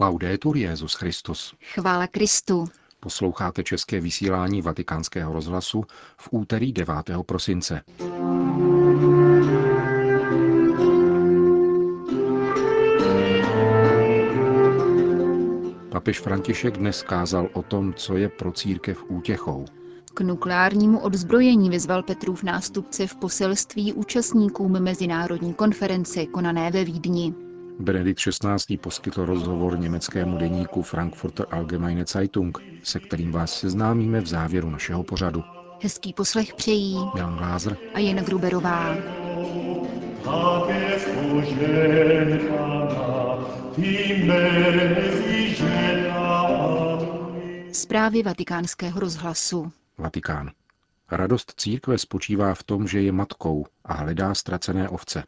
Laudetur Jezus Christus. Chvála Kristu. Posloucháte české vysílání Vatikánského rozhlasu v úterý 9. prosince. Papež František dnes kázal o tom, co je pro církev útěchou. K nukleárnímu odzbrojení vyzval Petrův nástupce v poselství účastníkům mezinárodní konference konané ve Vídni. Benedikt XVI. poskytl rozhovor německému deníku Frankfurter Allgemeine Zeitung, se kterým vás seznámíme v závěru našeho pořadu. Hezký poslech přejí Jan Glázer a Jana Gruberová. Zprávy vatikánského rozhlasu. Vatikán. Radost církve spočívá v tom, že je matkou a hledá ztracené ovce,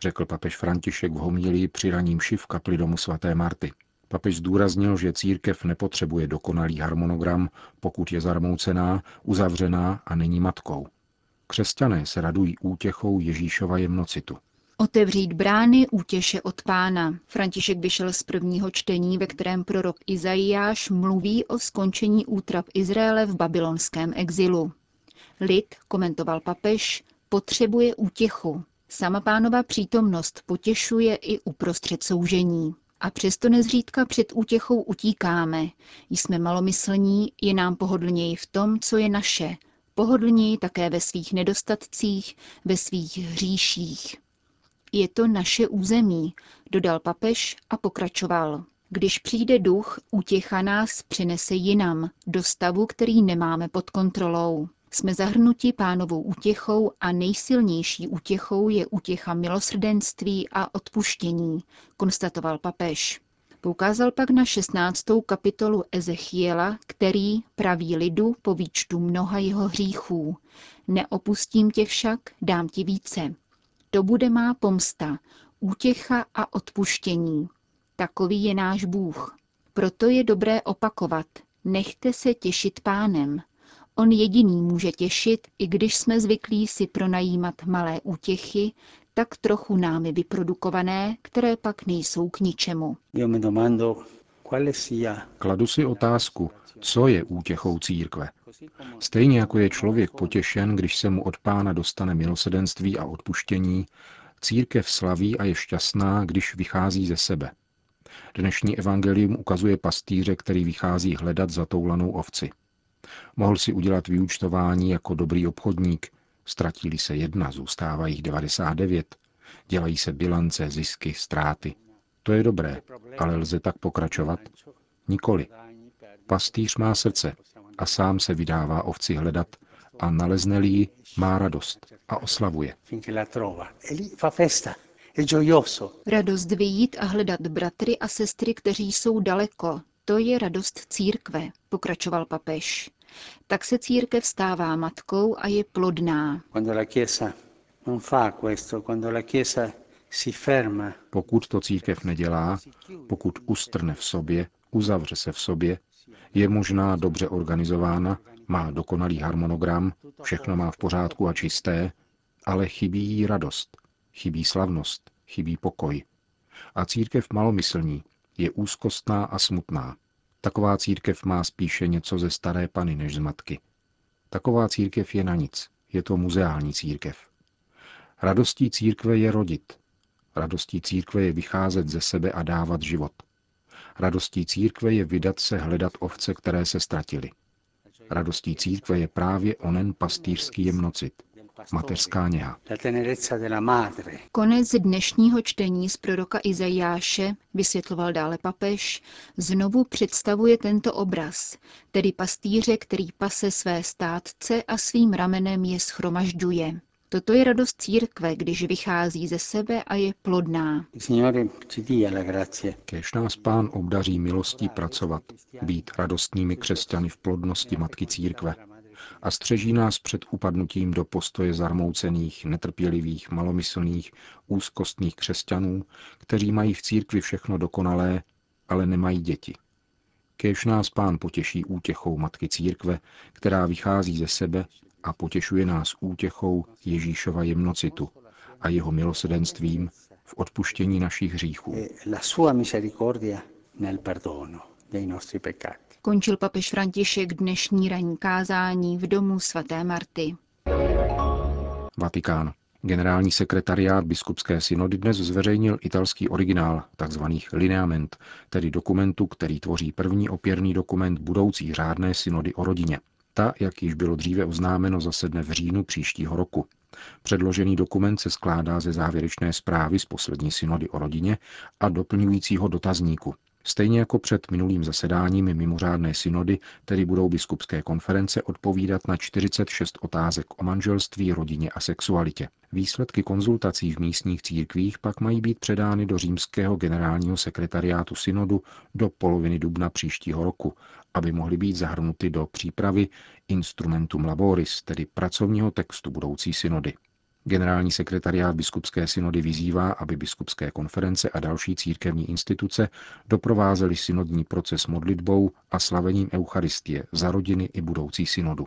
řekl papež František v homílii při raním šiv kapli domu svaté Marty. Papež zdůraznil, že církev nepotřebuje dokonalý harmonogram, pokud je zarmoucená, uzavřená a není matkou. Křesťané se radují útěchou Ježíšova jemnocitu. Otevřít brány útěše od pána. František vyšel z prvního čtení, ve kterém prorok Izajáš mluví o skončení útrap Izraele v babylonském exilu. Lid, komentoval papež, potřebuje útěchu. Sama pánova přítomnost potěšuje i uprostřed soužení. A přesto nezřídka před útěchou utíkáme. Jsme malomyslní, je nám pohodlněji v tom, co je naše. Pohodlněji také ve svých nedostatcích, ve svých hříších. Je to naše území, dodal papež a pokračoval. Když přijde duch, útěcha nás přinese jinam, do stavu, který nemáme pod kontrolou. Jsme zahrnuti pánovou útěchou a nejsilnější útěchou je útěcha milosrdenství a odpuštění, konstatoval papež. Poukázal pak na 16. kapitolu Ezechiela, který praví lidu po výčtu mnoha jeho hříchů. Neopustím tě však, dám ti více. To bude má pomsta, útěcha a odpuštění. Takový je náš Bůh. Proto je dobré opakovat. Nechte se těšit pánem. On jediný může těšit, i když jsme zvyklí si pronajímat malé útěchy, tak trochu námi vyprodukované, které pak nejsou k ničemu. Kladu si otázku, co je útěchou církve. Stejně jako je člověk potěšen, když se mu od pána dostane milosedenství a odpuštění, církev slaví a je šťastná, když vychází ze sebe. Dnešní evangelium ukazuje pastýře, který vychází hledat zatoulanou ovci. Mohl si udělat vyúčtování jako dobrý obchodník, ztratili se jedna, zůstává jich 99, dělají se bilance, zisky, ztráty. To je dobré, ale lze tak pokračovat? Nikoli. Pastýř má srdce a sám se vydává ovci hledat a nalezne-li má radost a oslavuje. Radost vyjít a hledat bratry a sestry, kteří jsou daleko, to je radost církve, pokračoval papež. Tak se církev stává matkou a je plodná. Pokud to církev nedělá, pokud ustrne v sobě, uzavře se v sobě, je možná dobře organizována, má dokonalý harmonogram, všechno má v pořádku a čisté, ale chybí jí radost, chybí slavnost, chybí pokoj. A církev malomyslní je úzkostná a smutná. Taková církev má spíše něco ze staré pany než z matky. Taková církev je na nic, je to muzeální církev. Radostí církve je rodit. Radostí církve je vycházet ze sebe a dávat život. Radostí církve je vydat se hledat ovce, které se ztratily. Radostí církve je právě onen pastýřský jemnocit, mateřská něha. Konec dnešního čtení z proroka Izajáše, vysvětloval dále papež, znovu představuje tento obraz, tedy pastýře, který pase své státce a svým ramenem je schromažďuje. Toto je radost církve, když vychází ze sebe a je plodná. Kéž nás pán obdaří milostí pracovat, být radostnými křesťany v plodnosti Matky církve a střeží nás před upadnutím do postoje zarmoucených, netrpělivých, malomyslných, úzkostných křesťanů, kteří mají v církvi všechno dokonalé, ale nemají děti. Kéž nás pán potěší útěchou Matky církve, která vychází ze sebe a potěšuje nás útěchou Ježíšova jemnocitu a jeho milosedenstvím v odpuštění našich hříchů. Končil papež František dnešní ranní kázání v domu svaté Marty. Vatikán. Generální sekretariát biskupské synody dnes zveřejnil italský originál, takzvaných lineament, tedy dokumentu, který tvoří první opěrný dokument budoucí řádné synody o rodině. Ta, jak již bylo dříve oznámeno, zasedne v říjnu příštího roku. Předložený dokument se skládá ze závěrečné zprávy z poslední synody o rodině a doplňujícího dotazníku. Stejně jako před minulým zasedáním mimořádné synody, tedy budou biskupské konference odpovídat na 46 otázek o manželství, rodině a sexualitě. Výsledky konzultací v místních církvích pak mají být předány do římského generálního sekretariátu synodu do poloviny dubna příštího roku, aby mohly být zahrnuty do přípravy instrumentum laboris, tedy pracovního textu budoucí synody. Generální sekretariát biskupské synody vyzývá, aby biskupské konference a další církevní instituce doprovázely synodní proces modlitbou a slavením Eucharistie za rodiny i budoucí synodu.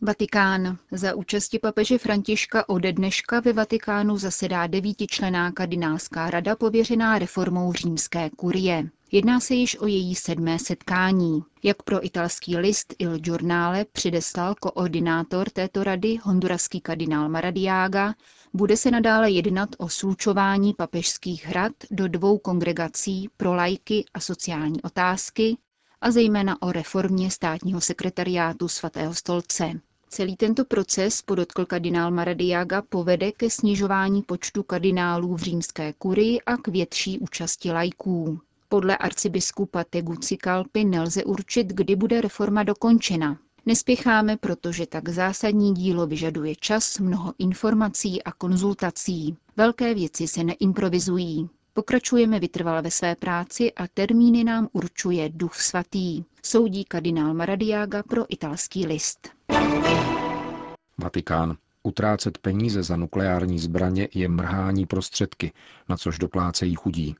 Vatikán. Za účasti papeže Františka ode dneška ve Vatikánu zasedá devítičlená kardinálská rada pověřená reformou římské kurie. Jedná se již o její sedmé setkání. Jak pro italský list Il Giornale předeslal koordinátor této rady, honduraský kardinál Maradiaga, bude se nadále jednat o slučování papežských hrad do dvou kongregací pro lajky a sociální otázky a zejména o reformě státního sekretariátu svatého stolce. Celý tento proces, podotkl kardinál Maradiaga, povede ke snižování počtu kardinálů v římské kurii a k větší účasti lajků. Podle arcibiskupa Tegucigalpy nelze určit, kdy bude reforma dokončena. Nespěcháme, protože tak zásadní dílo vyžaduje čas, mnoho informací a konzultací. Velké věci se neimprovizují. Pokračujeme vytrvale ve své práci a termíny nám určuje Duch Svatý, soudí kardinál Maradiaga pro italský list. Vatikán. Utrácet peníze za nukleární zbraně je mrhání prostředky, na což doplácejí chudí.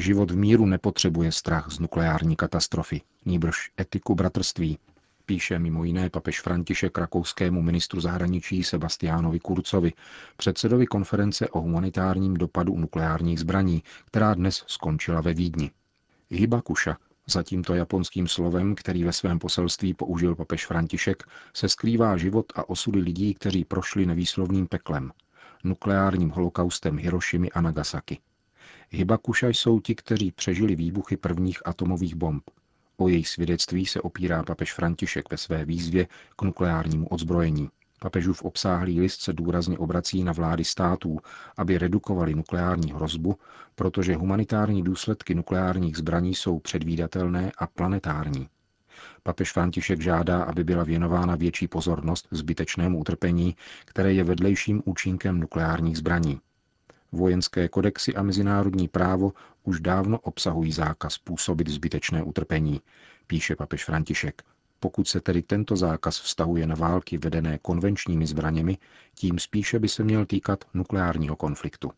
Život v míru nepotřebuje strach z nukleární katastrofy, níbrž etiku bratrství, píše mimo jiné papež František rakouskému ministru zahraničí Sebastiánovi Kurcovi, předsedovi konference o humanitárním dopadu nukleárních zbraní, která dnes skončila ve Vídni. Hibakuša, za tímto japonským slovem, který ve svém poselství použil papež František, se skrývá život a osudy lidí, kteří prošli nevýslovným peklem, nukleárním holokaustem Hirošimy a Nagasaki. Hibakuša jsou ti, kteří přežili výbuchy prvních atomových bomb. O jejich svědectví se opírá papež František ve své výzvě k nukleárnímu odzbrojení. Papežův obsáhlý list se důrazně obrací na vlády států, aby redukovali nukleární hrozbu, protože humanitární důsledky nukleárních zbraní jsou předvídatelné a planetární. Papež František žádá, aby byla věnována větší pozornost zbytečnému utrpení, které je vedlejším účinkem nukleárních zbraní. Vojenské kodexy a mezinárodní právo už dávno obsahují zákaz působit zbytečné utrpení, píše papež František. Pokud se tedy tento zákaz vztahuje na války vedené konvenčními zbraněmi, tím spíše by se měl týkat nukleárního konfliktu.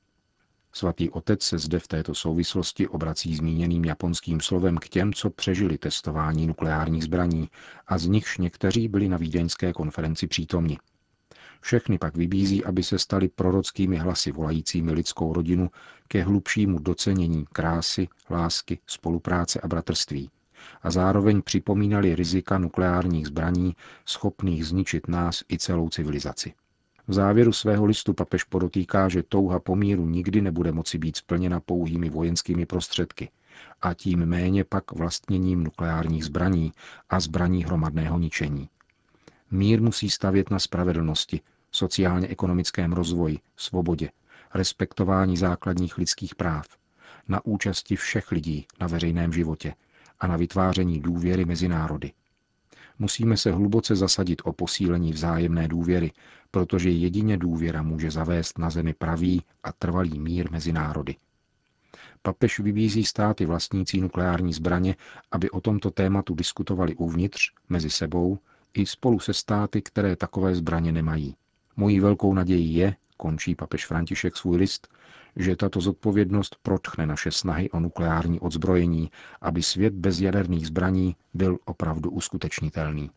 Svatý otec se zde v této souvislosti obrací zmíněným japonským slovem k těm, co přežili testování nukleárních zbraní a z nichž někteří byli na vídeňské konferenci přítomni. Všechny pak vybízí, aby se stali prorockými hlasy volajícími lidskou rodinu ke hlubšímu docenění krásy, lásky, spolupráce a bratrství. A zároveň připomínali rizika nukleárních zbraní, schopných zničit nás i celou civilizaci. V závěru svého listu papež podotýká, že touha pomíru nikdy nebude moci být splněna pouhými vojenskými prostředky, a tím méně pak vlastněním nukleárních zbraní a zbraní hromadného ničení. Mír musí stavět na spravedlnosti, sociálně-ekonomickém rozvoji, svobodě, respektování základních lidských práv, na účasti všech lidí na veřejném životě a na vytváření důvěry mezi národy. Musíme se hluboce zasadit o posílení vzájemné důvěry, protože jedině důvěra může zavést na zemi pravý a trvalý mír mezi národy. Papež vybízí státy vlastnící nukleární zbraně, aby o tomto tématu diskutovali uvnitř, mezi sebou i spolu se státy, které takové zbraně nemají. Mojí velkou nadějí je, končí papež František svůj list, že tato zodpovědnost protchne naše snahy o nukleární odzbrojení, aby svět bez jaderných zbraní byl opravdu uskutečnitelný.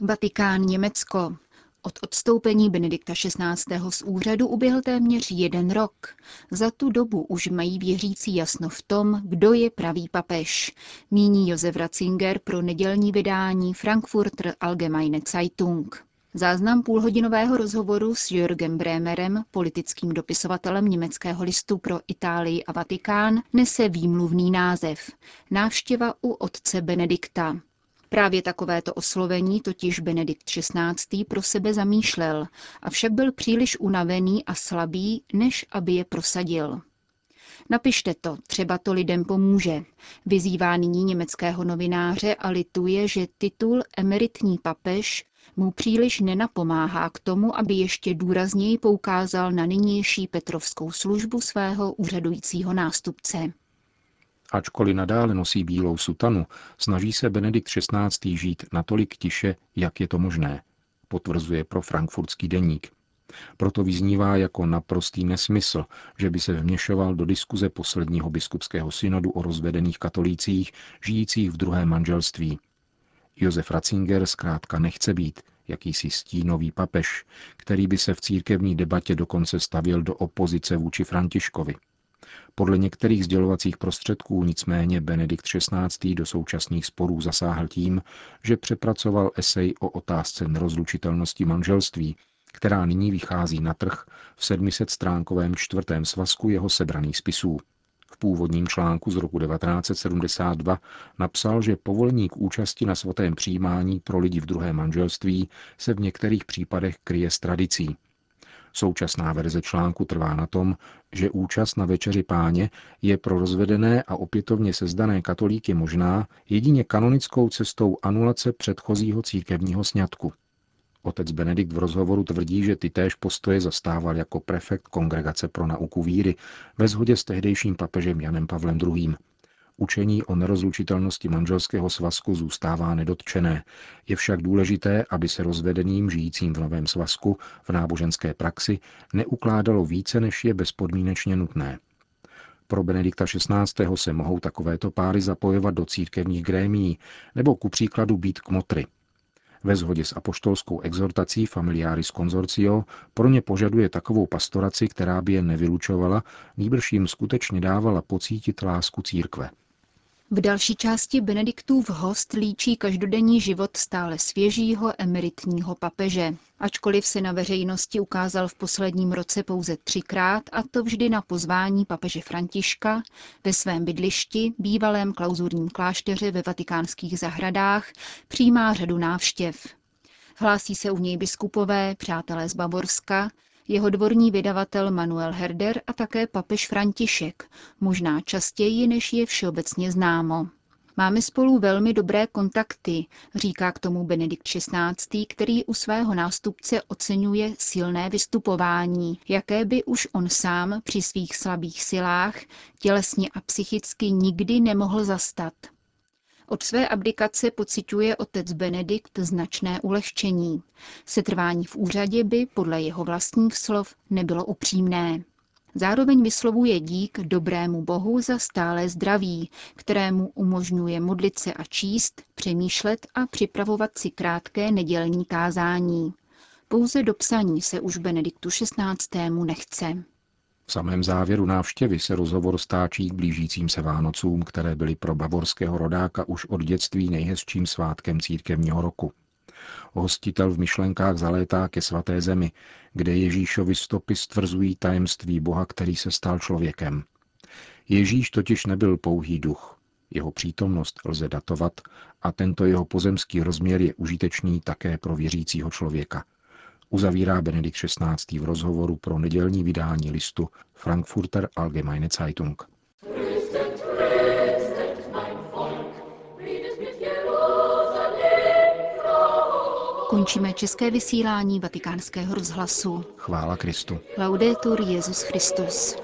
Vatikán Německo. Od odstoupení Benedikta XVI. z úřadu uběhl téměř jeden rok. Za tu dobu už mají věřící jasno v tom, kdo je pravý papež, míní Josef Ratzinger pro nedělní vydání Frankfurter Allgemeine Zeitung. Záznam půlhodinového rozhovoru s Jürgem Bremerem, politickým dopisovatelem německého listu pro Itálii a Vatikán, nese výmluvný název Návštěva u otce Benedikta. Právě takovéto oslovení totiž Benedikt XVI. pro sebe zamýšlel, avšak byl příliš unavený a slabý, než aby je prosadil. Napište to, třeba to lidem pomůže. Vyzývá nyní německého novináře a lituje, že titul emeritní papež mu příliš nenapomáhá k tomu, aby ještě důrazněji poukázal na nynější petrovskou službu svého úřadujícího nástupce. Ačkoliv nadále nosí bílou sutanu, snaží se Benedikt XVI. žít natolik tiše, jak je to možné, potvrzuje pro frankfurtský deník. Proto vyznívá jako naprostý nesmysl, že by se vměšoval do diskuze posledního biskupského synodu o rozvedených katolících žijících v druhém manželství. Josef Ratzinger zkrátka nechce být jakýsi stínový papež, který by se v církevní debatě dokonce stavil do opozice vůči Františkovi. Podle některých sdělovacích prostředků nicméně Benedikt XVI. do současných sporů zasáhl tím, že přepracoval esej o otázce nerozlučitelnosti manželství, která nyní vychází na trh v 700-stránkovém čtvrtém svazku jeho sebraných spisů. V původním článku z roku 1972 napsal, že povolení k účasti na svatém přijímání pro lidi v druhém manželství se v některých případech kryje s tradicí. Současná verze článku trvá na tom, že účast na večeři páně je pro rozvedené a opětovně sezdané katolíky možná jedině kanonickou cestou anulace předchozího církevního sňatku. Otec Benedikt v rozhovoru tvrdí, že ty též postoje zastával jako prefekt Kongregace pro nauku víry ve shodě s tehdejším papežem Janem Pavlem II. Učení o nerozlučitelnosti manželského svazku zůstává nedotčené. Je však důležité, aby se rozvedeným žijícím v novém svazku v náboženské praxi neukládalo více, než je bezpodmínečně nutné. Pro Benedikta XVI. se mohou takovéto páry zapojovat do církevních grémií nebo ku příkladu být kmotry. Ve shodě s apoštolskou exhortací Familiaris Consortio pro ně požaduje takovou pastoraci, která by je nevylučovala, nýbrž jim skutečně dávala pocítit lásku církve. V další části Benediktův host líčí každodenní život stále svěžího emeritního papeže. Ačkoliv se na veřejnosti ukázal v posledním roce pouze třikrát, a to vždy na pozvání papeže Františka, ve svém bydlišti, bývalém klauzurním klášteře ve vatikánských zahradách, přijímá řadu návštěv. Hlásí se u něj biskupové, přátelé z Bavorska, jeho dvorní vydavatel Manuel Herder a také papež František, možná častěji, než je všeobecně známo. Máme spolu velmi dobré kontakty, říká k tomu Benedikt XVI., který u svého nástupce oceňuje silné vystupování, jaké by už on sám při svých slabých silách tělesně a psychicky nikdy nemohl zastat. Od své abdikace pociťuje otec Benedikt značné ulehčení. Setrvání v úřadě by, podle jeho vlastních slov, nebylo upřímné. Zároveň vyslovuje dík dobrému Bohu za stále zdraví, kterému umožňuje modlit se a číst, přemýšlet a připravovat si krátké nedělní kázání. Pouze do psaní se už Benediktu XVI. nechce. V samém závěru návštěvy se rozhovor stáčí k blížícím se Vánocům, které byly pro bavorského rodáka už od dětství nejhezčím svátkem církevního roku. Hostitel v myšlenkách zalétá ke svaté zemi, kde Ježíšovi stopy stvrzují tajemství Boha, který se stal člověkem. Ježíš totiž nebyl pouhý duch. Jeho přítomnost lze datovat a tento jeho pozemský rozměr je užitečný také pro věřícího člověka – uzavírá Benedikt XVI. v rozhovoru pro nedělní vydání listu Frankfurter Allgemeine Zeitung. Končíme české vysílání vatikánského rozhlasu. Chvála Kristu. Laudetur Jezus Christus.